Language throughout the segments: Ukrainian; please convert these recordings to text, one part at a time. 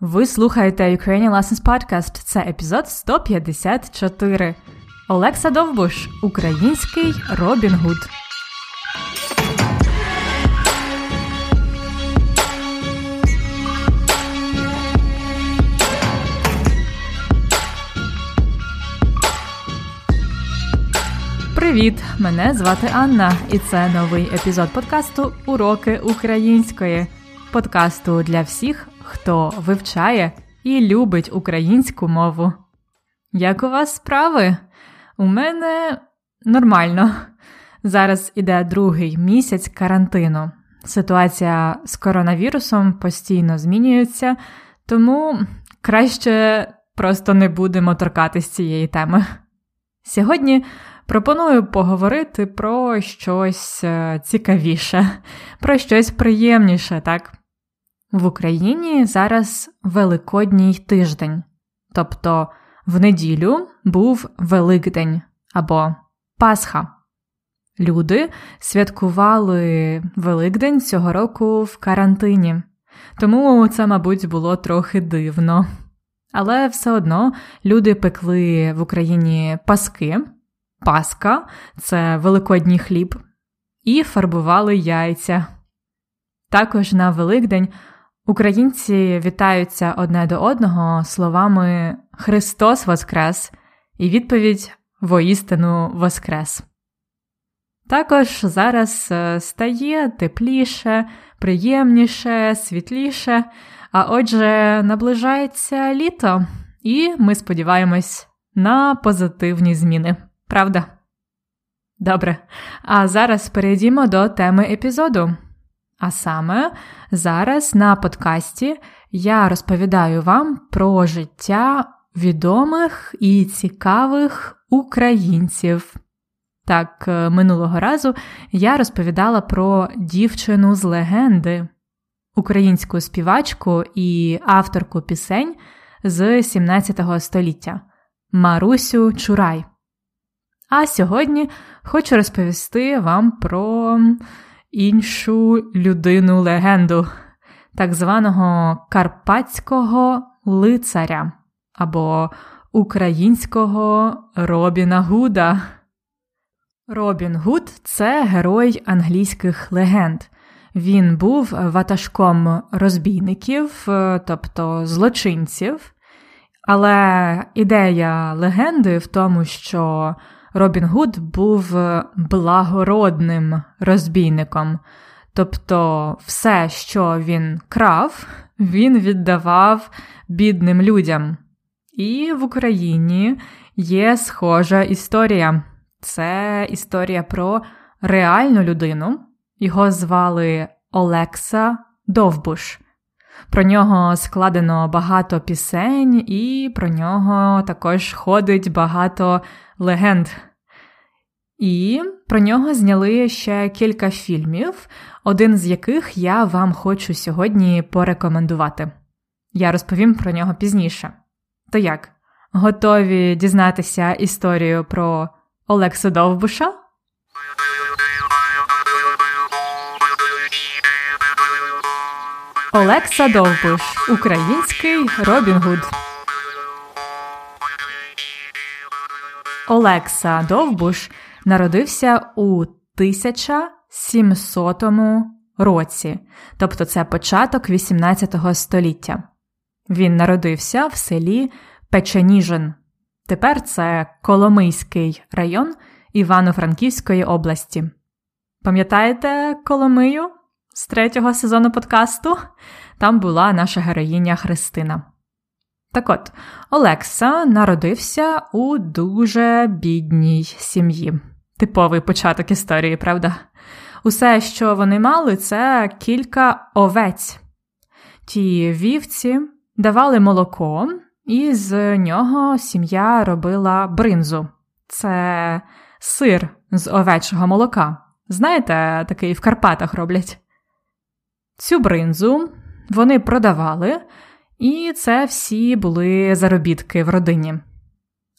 Ви слухаєте Ukrainian Lessons Podcast. Це епізод 154. Олекса Довбуш. Український Робін Гуд. Привіт! Мене звати Анна, і це новий епізод подкасту Уроки української. Подкасту для всіх, хто вивчає і любить українську мову. Як у вас справи? У мене нормально. Зараз іде другий місяць карантину. Ситуація з коронавірусом постійно змінюється, тому краще просто не будемо торкатись цієї теми. Сьогодні пропоную поговорити про щось е, цікавіше, про щось приємніше, так? В Україні зараз Великодній тиждень, тобто в неділю був Великдень або Пасха. Люди святкували Великдень цього року в карантині, тому це, мабуть, було трохи дивно. Але все одно люди пекли в Україні паски, паска це великодній хліб, і фарбували яйця. Також на Великдень Українці вітаються одне до одного словами Христос Воскрес і відповідь воістину Воскрес. Також зараз е, стає тепліше, приємніше, світліше, а отже, наближається літо, і ми сподіваємось на позитивні зміни, правда? Добре, а зараз перейдімо до теми епізоду. А саме зараз на подкасті я розповідаю вам про життя відомих і цікавих українців. Так, е, минулого разу я розповідала про дівчину з легенди, українську співачку і авторку пісень з 17 століття Марусю Чурай. А сьогодні хочу розповісти вам про іншу людину легенду, так званого карпатського лицаря або українського Робіна Гуда. Робін Гуд це герой англійських легенд. Він був ватажком розбійників, тобто злочинців. Але ідея легенди в тому, що Робін Гуд був благородним розбійником, тобто все, що він крав, він віддавав бідним людям. І в Україні є схожа історія. Це історія про реальну людину. Його звали Олекса Довбуш. Про нього складено багато пісень, і про нього також ходить багато легенд. І про нього зняли ще кілька фільмів, один з яких я вам хочу сьогодні порекомендувати. Я розповім про нього пізніше. То як? Готові дізнатися історію про Олекса Довбуша? Олекса Довбуш, український Робін Гуд. Олекса Довбуш народився у 1700 році, тобто це початок 18 століття. Він народився в селі Печеніжин. Тепер це Коломийський район Івано-Франківської області. Пам'ятаєте Коломию з третього сезону подкасту? Там була наша героїня Христина. Так от, Олекса народився у дуже бідній сім'ї. Типовий початок історії, правда? Усе, що вони мали, це кілька овець. Ті вівці давали молоко, і з нього сім'я робила бринзу. Це сир з овечого молока. Знаєте, такий в Карпатах роблять. Цю бринзу вони продавали. І це всі були заробітки в родині.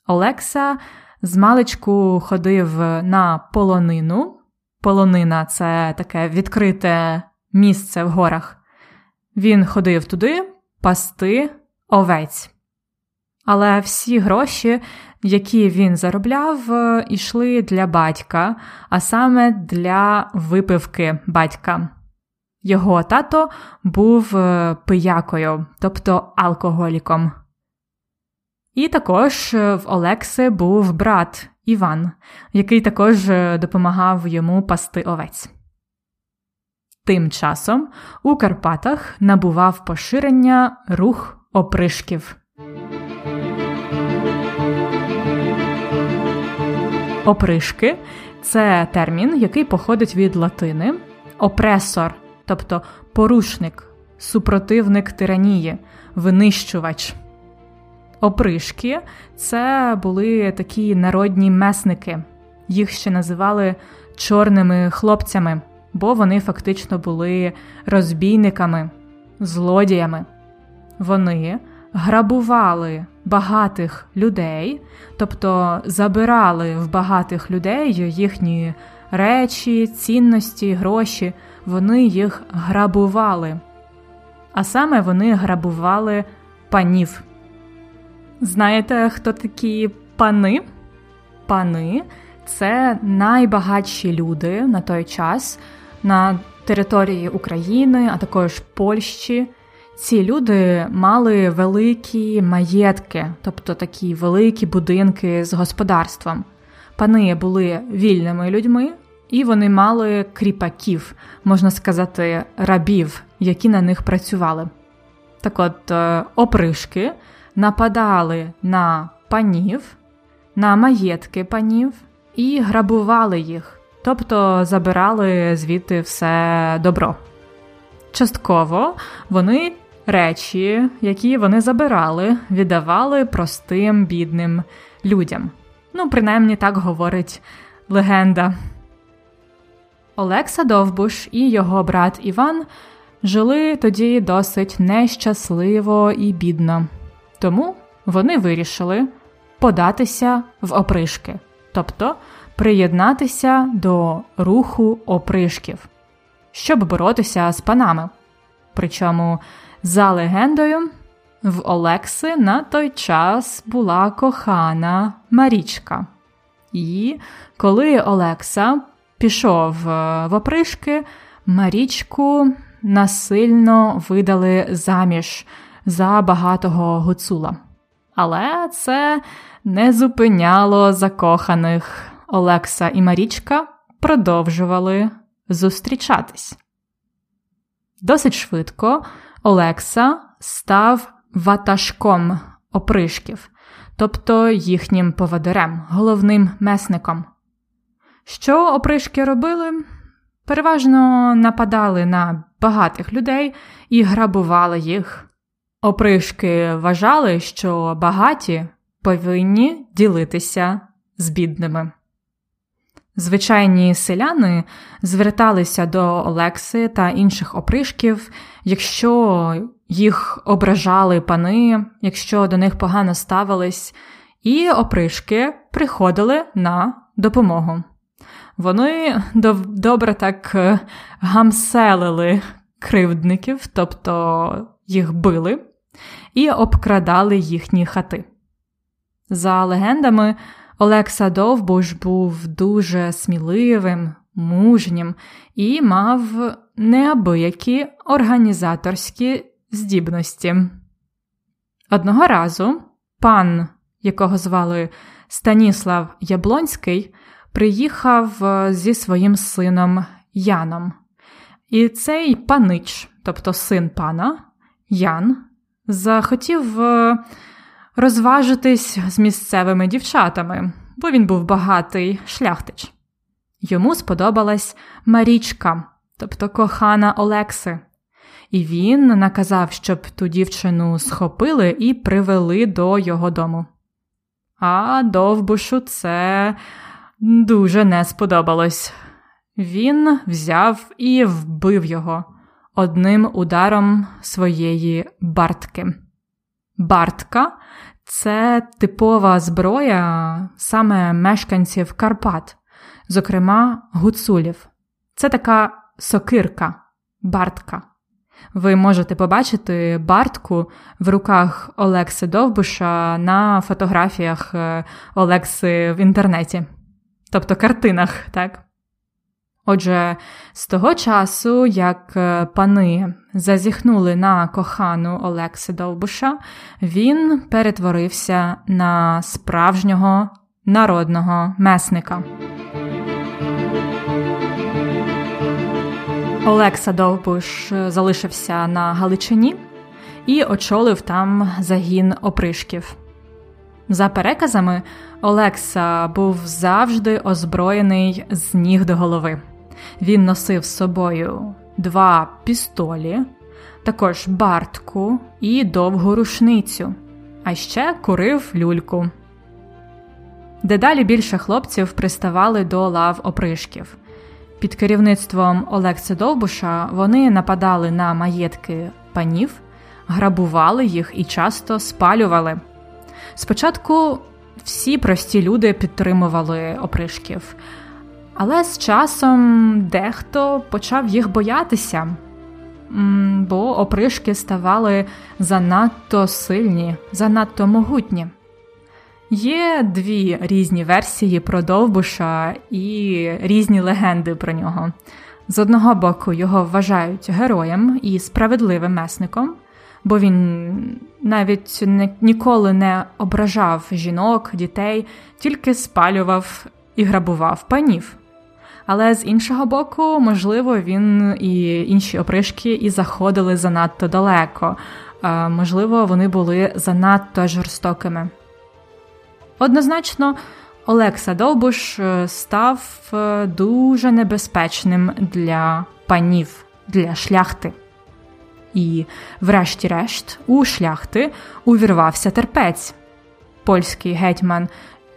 Олекса з маличку ходив на полонину. Полонина це таке відкрите місце в горах. Він ходив туди, пасти овець. Але всі гроші, які він заробляв, йшли для батька, а саме для випивки батька. Його тато був е, пиякою, тобто алкоголіком. І також е, в Олекси був брат Іван, який також е, допомагав йому пасти овець. Тим часом у Карпатах набував поширення рух опришків. Опришки це термін, який походить від латини опресор, тобто порушник, супротивник тиранії, винищувач. Опришки це були такі народні месники, їх ще називали чорними хлопцями, бо вони фактично були розбійниками, злодіями. Вони грабували багатих людей, тобто забирали в багатих людей їхні речі, цінності, гроші, вони їх грабували. А саме вони грабували панів. Знаєте, хто такі пани? Пани це найбагатші люди на той час на території України, а також Польщі. Ці люди мали великі маєтки, тобто такі великі будинки з господарством. Пани були вільними людьми, і вони мали кріпаків, можна сказати, рабів, які на них працювали. Так от, е, опришки нападали на панів, на маєтки панів і грабували їх, тобто забирали звідти все добро. Частково вони речі, які вони забирали, віддавали простим бідним людям. Ну, принаймні так говорить легенда. Олекса Довбуш і його брат Іван жили тоді досить нещасливо і бідно, тому вони вирішили податися в опришки, тобто приєднатися до руху опришків, щоб боротися з панами. Причому, за легендою, в Олекси на той час була кохана Марічка. І коли Олекса пішов е, в опришки, Марічку насильно видали заміж за багатого гуцула. Але це не зупиняло закоханих. Олекса і Марічка продовжували зустрічатись. Досить швидко Олекса став ватажком опришків, тобто їхнім поводирем, головним месником. Що опришки робили? Переважно нападали на багатих людей і грабували їх. Опришки вважали, що багаті повинні ділитися з бідними. Звичайні селяни зверталися до Олекси та інших опришків, якщо їх ображали пани, якщо до них погано ставились, і опришки приходили на допомогу. Вони добре так е, гамселили кривдників, тобто їх били, і обкрадали їхні хати. За легендами, Олекса Довбуш був дуже сміливим, мужнім і мав неабиякі організаторські здібності. Одного разу пан, якого звали Станіслав Яблонський, приїхав е, зі своїм сином Яном. І цей панич, тобто син пана Ян, захотів е, розважитись з місцевими дівчатами, бо він був багатий шляхтич. Йому сподобалась Марічка, тобто кохана Олекси, і він наказав, щоб ту дівчину схопили і привели до його дому. А довбушу це дуже не сподобалось. Він взяв і вбив його одним ударом своєї бартки. Бартка це типова зброя саме мешканців Карпат, зокрема гуцулів. Це така сокирка, бартка. Ви можете побачити бартку в руках Олекси Довбуша на фотографіях е, Олекси в інтернеті, тобто картинах, так? Отже, з того часу, як е, пани зазіхнули на кохану Олекси Довбуша, він перетворився на справжнього народного месника. Олекса Довбуш залишився на Галичині і очолив там загін опришків. За переказами, Олекса був завжди озброєний з ніг до голови. Він носив з собою два пістолі, також бартку і довгу рушницю, а ще курив люльку. Дедалі більше хлопців приставали до лав опришків. Під керівництвом Олекси Довбуша вони нападали на маєтки панів, грабували їх і часто спалювали. Спочатку всі прості люди підтримували опришків, але з часом дехто почав їх боятися, бо опришки ставали занадто сильні, занадто могутні. Є дві різні версії про Довбуша і різні легенди про нього. З одного боку, його вважають героєм і справедливим месником, бо він навіть не, ніколи не ображав жінок, дітей, тільки спалював і грабував панів. Але з іншого боку, можливо, він і інші опришки і заходили занадто далеко, можливо, вони були занадто жорстокими. Однозначно, Олекса Довбуш е, став е, дуже небезпечним для панів, для шляхти. І, врешті-решт, у шляхти увірвався терпець. Польський гетьман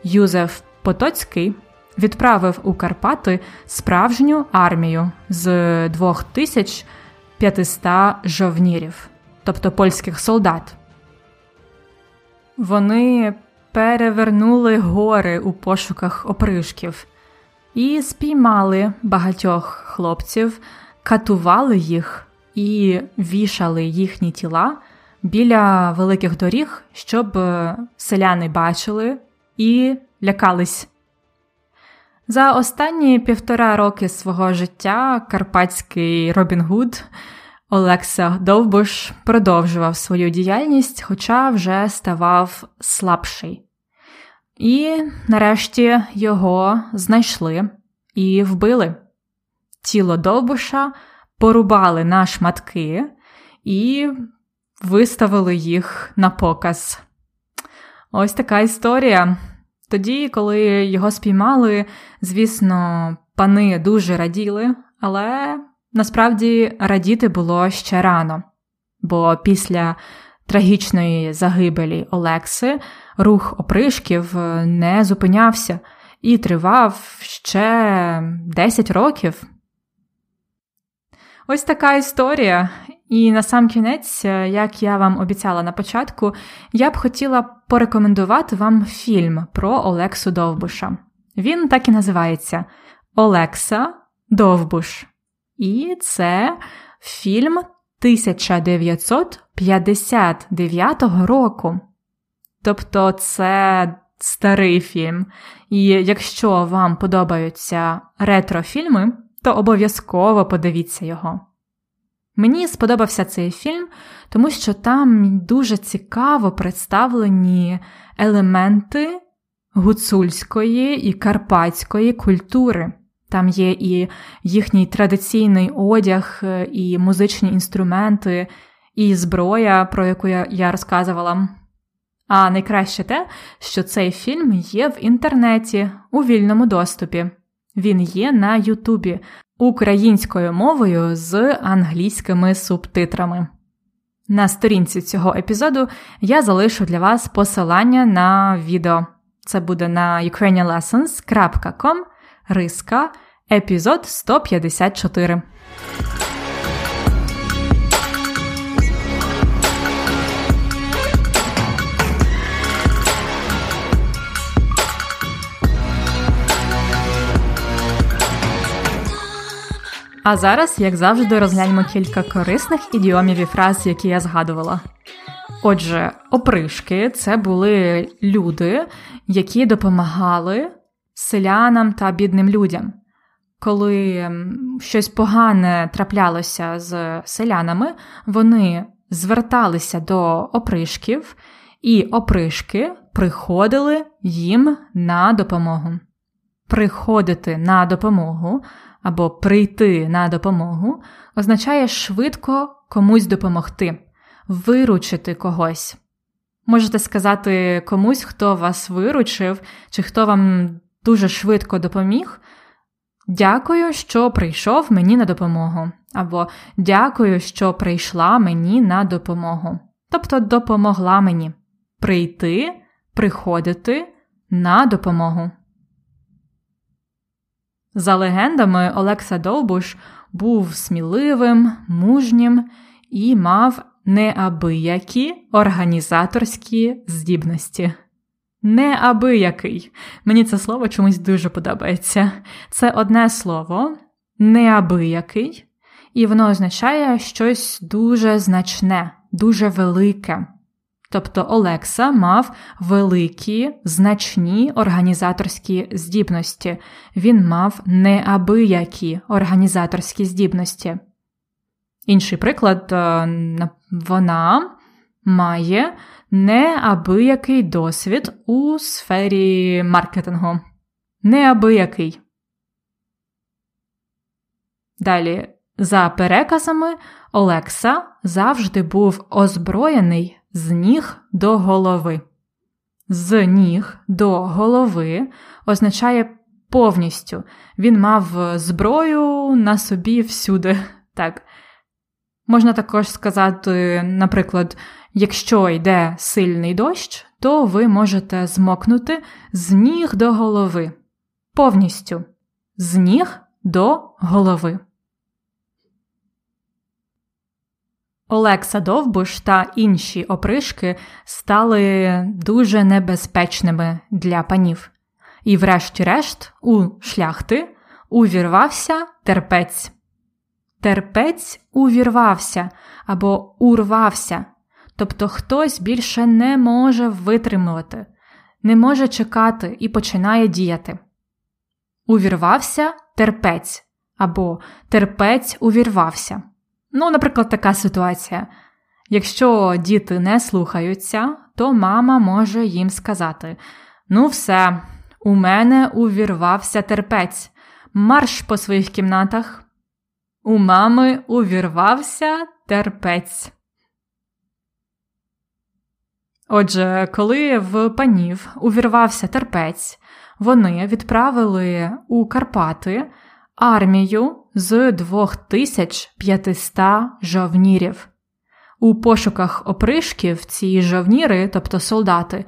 Юзеф Потоцький відправив у Карпати справжню армію з 2500 жовнірів, тобто польських солдат. Вони перевернули гори у пошуках опришків і спіймали багатьох хлопців, катували їх і вішали їхні тіла біля великих доріг, щоб е, селяни бачили і лякались. За останні півтора роки свого життя карпатський Робін Гуд Олекса Довбуш продовжував свою діяльність, хоча вже ставав слабший. І нарешті його знайшли і вбили. Тіло Довбуша порубали на шматки і виставили їх на показ. Ось така історія. Тоді, коли його спіймали, звісно, пани дуже раділи, але насправді радіти було ще рано, бо після трагічної загибелі Олекси рух опришків не зупинявся і тривав ще 10 років. Ось така історія. І на сам кінець, як я вам обіцяла на початку, я б хотіла порекомендувати вам фільм про Олексу Довбуша. Він так і називається Олекса Довбуш. І це фільм 1959 року. Тобто це старий фільм. І якщо вам подобаються ретрофільми, то обов'язково подивіться його. Мені сподобався цей фільм, тому що там дуже цікаво представлені елементи гуцульської і карпатської культури. Там є і їхній традиційний одяг, і музичні інструменти, і зброя, про яку я розказувала. А найкраще те, що цей фільм є в інтернеті у вільному доступі. Він є на Ютубі українською мовою з англійськими субтитрами. На сторінці цього епізоду я залишу для вас посилання на відео. Це буде на ukrainianlessons.com риска епізод 154. А зараз, як завжди, розгляньмо кілька корисних ідіомів і фраз, які я згадувала. Отже, опришки це були люди, які допомагали селянам та бідним людям. Коли щось погане траплялося з селянами, вони зверталися до опришків, і опришки приходили їм на допомогу. Приходити на допомогу або прийти на допомогу означає швидко комусь допомогти, виручити когось. Можете сказати комусь, хто вас виручив, чи хто вам дуже швидко допоміг. Дякую, що прийшов мені на допомогу. Або дякую, що прийшла мені на допомогу. Тобто допомогла мені прийти, приходити на допомогу. За легендами, Олекса Довбуш був сміливим, мужнім і мав неабиякі організаторські здібності. Неабиякий. Мені це слово чомусь дуже подобається. Це одне слово неабиякий, і воно означає щось дуже значне, дуже велике. Тобто Олекса мав великі значні організаторські здібності, він мав неабиякі організаторські здібності. Інший приклад, е, вона має неабиякий досвід у сфері маркетингу. Неабиякий. Далі, за переказами, Олекса завжди був озброєний з ніг до голови. З ніг до голови означає повністю. Він мав зброю на собі всюди. Так. Можна також сказати, наприклад, якщо йде сильний дощ, то ви можете змокнути з ніг до голови. Повністю. З ніг до голови. Олекса Довбуш та інші опришки стали дуже небезпечними для панів. І, врешті-решт, у шляхти увірвався терпець. Терпець увірвався або урвався, тобто хтось більше не може витримувати, не може чекати і починає діяти. Увірвався терпець або терпець увірвався. Ну, наприклад, така ситуація. Якщо діти не слухаються, то мама може їм сказати: Ну, все, у мене увірвався терпець, марш по своїх кімнатах. У мами увірвався терпець. Отже, коли в панів увірвався терпець, вони відправили у Карпати армію з 2500 жовнірів. У пошуках опришків ці жовніри, тобто солдати,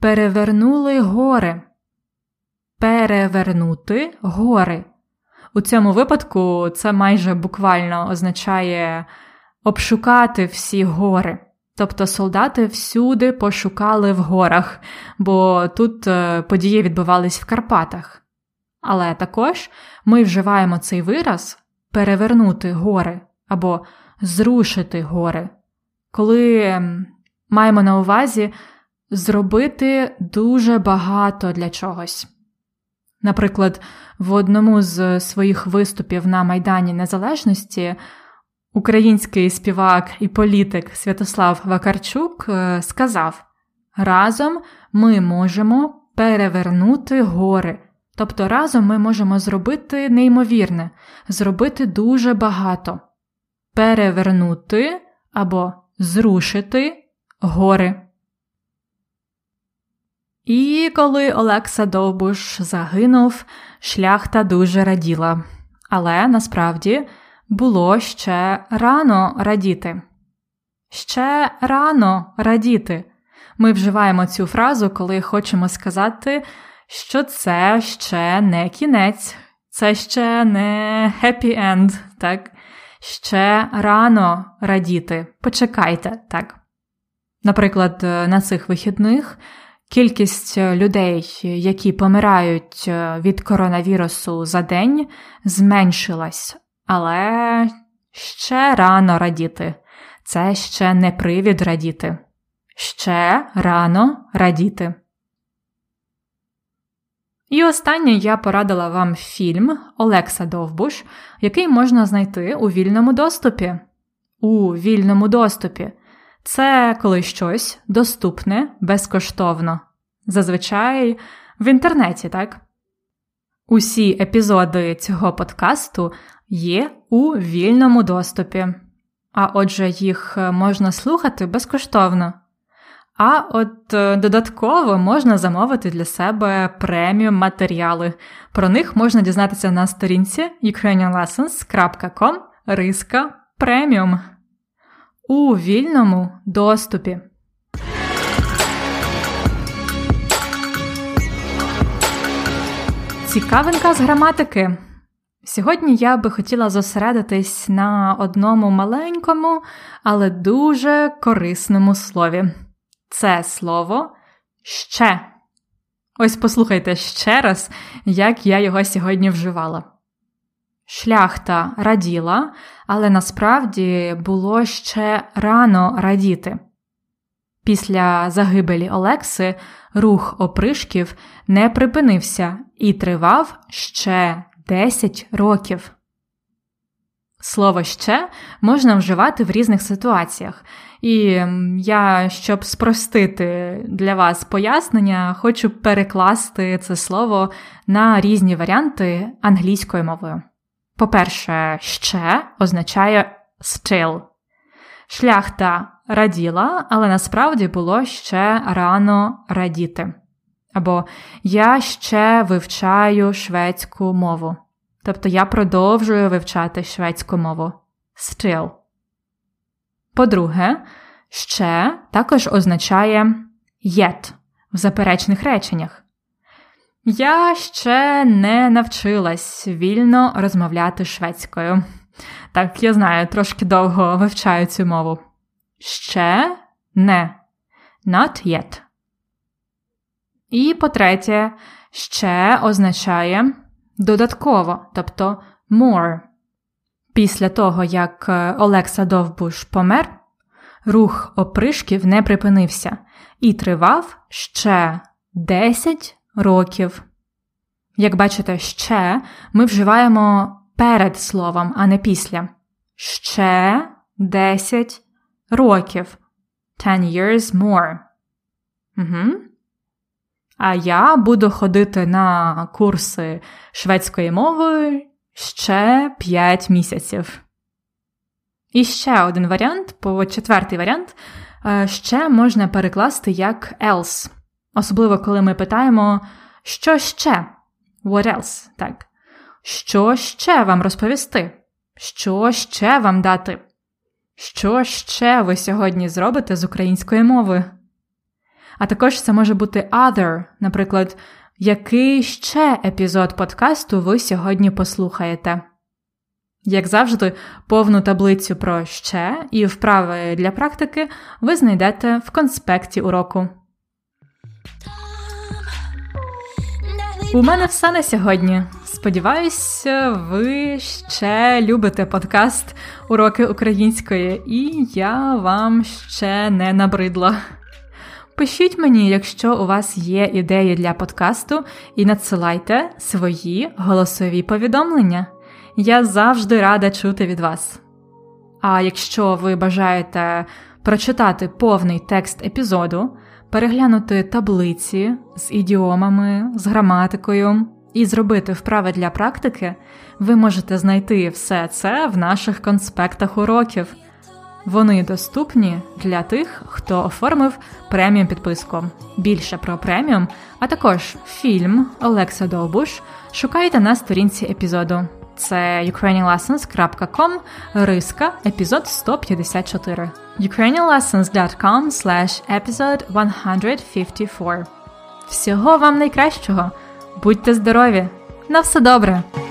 перевернули гори. Перевернути гори. У цьому випадку це майже буквально означає обшукати всі гори. Тобто солдати всюди пошукали в горах, бо тут е, події відбувались в Карпатах. Але також ми вживаємо цей вираз перевернути гори або зрушити гори, коли маємо на увазі зробити дуже багато для чогось. Наприклад, в одному з своїх виступів на Майдані Незалежності український співак і політик Святослав Вакарчук е, сказав: Разом ми можемо перевернути гори. Тобто разом ми можемо зробити неймовірне, зробити дуже багато, перевернути або зрушити гори. І коли Олекса Довбуш загинув, шляхта дуже раділа, але насправді було ще рано радіти. Ще рано радіти. Ми вживаємо цю фразу, коли хочемо сказати що це ще не кінець, це ще не happy end, так? Ще рано радіти. Почекайте, так. Наприклад, на цих вихідних кількість людей, які помирають від коронавірусу за день, зменшилась Але ще рано радіти. Це ще не привід радіти. Ще рано радіти. І останнє я порадила вам фільм Олекса Довбуш, який можна знайти у вільному доступі. У вільному доступі. Це коли щось доступне безкоштовно. Зазвичай в інтернеті, так? Усі епізоди цього подкасту є у вільному доступі, а отже, їх можна слухати безкоштовно. А от е, додатково можна замовити для себе преміум матеріали. Про них можна дізнатися на сторінці ukrainianlessons.com риска преміум у вільному доступі. Цікавинка з граматики. Сьогодні я би хотіла зосередитись на одному маленькому, але дуже корисному слові. Це слово ще. Ось послухайте ще раз, як я його сьогодні вживала. Шляхта раділа, але насправді було ще рано радіти. Після загибелі Олекси рух опришків не припинився і тривав ще 10 років. Слово ще можна вживати в різних ситуаціях, і я, щоб спростити для вас пояснення, хочу перекласти це слово на різні варіанти англійською мовою. По-перше, ще означає still. Шляхта раділа, але насправді було ще рано радіти. Або я ще вивчаю шведську мову. Тобто я продовжую вивчати шведську мову. Still. По-друге, ще також означає yet в заперечних реченнях. Я ще не навчилась вільно розмовляти шведською. Так, я знаю, трошки довго вивчаю цю мову. Ще не. Not yet. І по-третє, ще означає додатково, тобто more. Після того, як Олекса Довбуш помер, рух опришків не припинився і тривав ще 10 років. Як бачите, ще ми вживаємо перед словом, а не після. Ще 10 років. Ten years more. Угу. А я буду ходити на курси шведської мови ще 5 місяців. І ще один варіант, по четвертий варіант, е, ще можна перекласти як else. Особливо, коли ми питаємо, що ще? What else? Так. Що ще вам розповісти? Що ще вам дати? Що ще ви сьогодні зробите з української мови? А також це може бути other, наприклад, який ще епізод подкасту ви сьогодні послухаєте. Як завжди, повну таблицю про ще і вправи для практики ви знайдете в конспекті уроку. У мене все на сьогодні. Сподіваюсь, ви ще любите подкаст Уроки української, і я вам ще не набридла. Пишіть мені, якщо у вас є ідеї для подкасту, і надсилайте свої голосові повідомлення. Я завжди рада чути від вас. А якщо ви бажаєте прочитати повний текст епізоду, переглянути таблиці з ідіомами, з граматикою і зробити вправи для практики, ви можете знайти все це в наших конспектах уроків. Вони доступні для тих, хто оформив преміум підписку. Більше про преміум, а також фільм Олекса Довбуш шукайте на сторінці епізоду. Це ukrainianlessons.com, риска, епізод 154. ukrainianlessons.com slash episode 154. Всього вам найкращого! Будьте здорові! На все добре!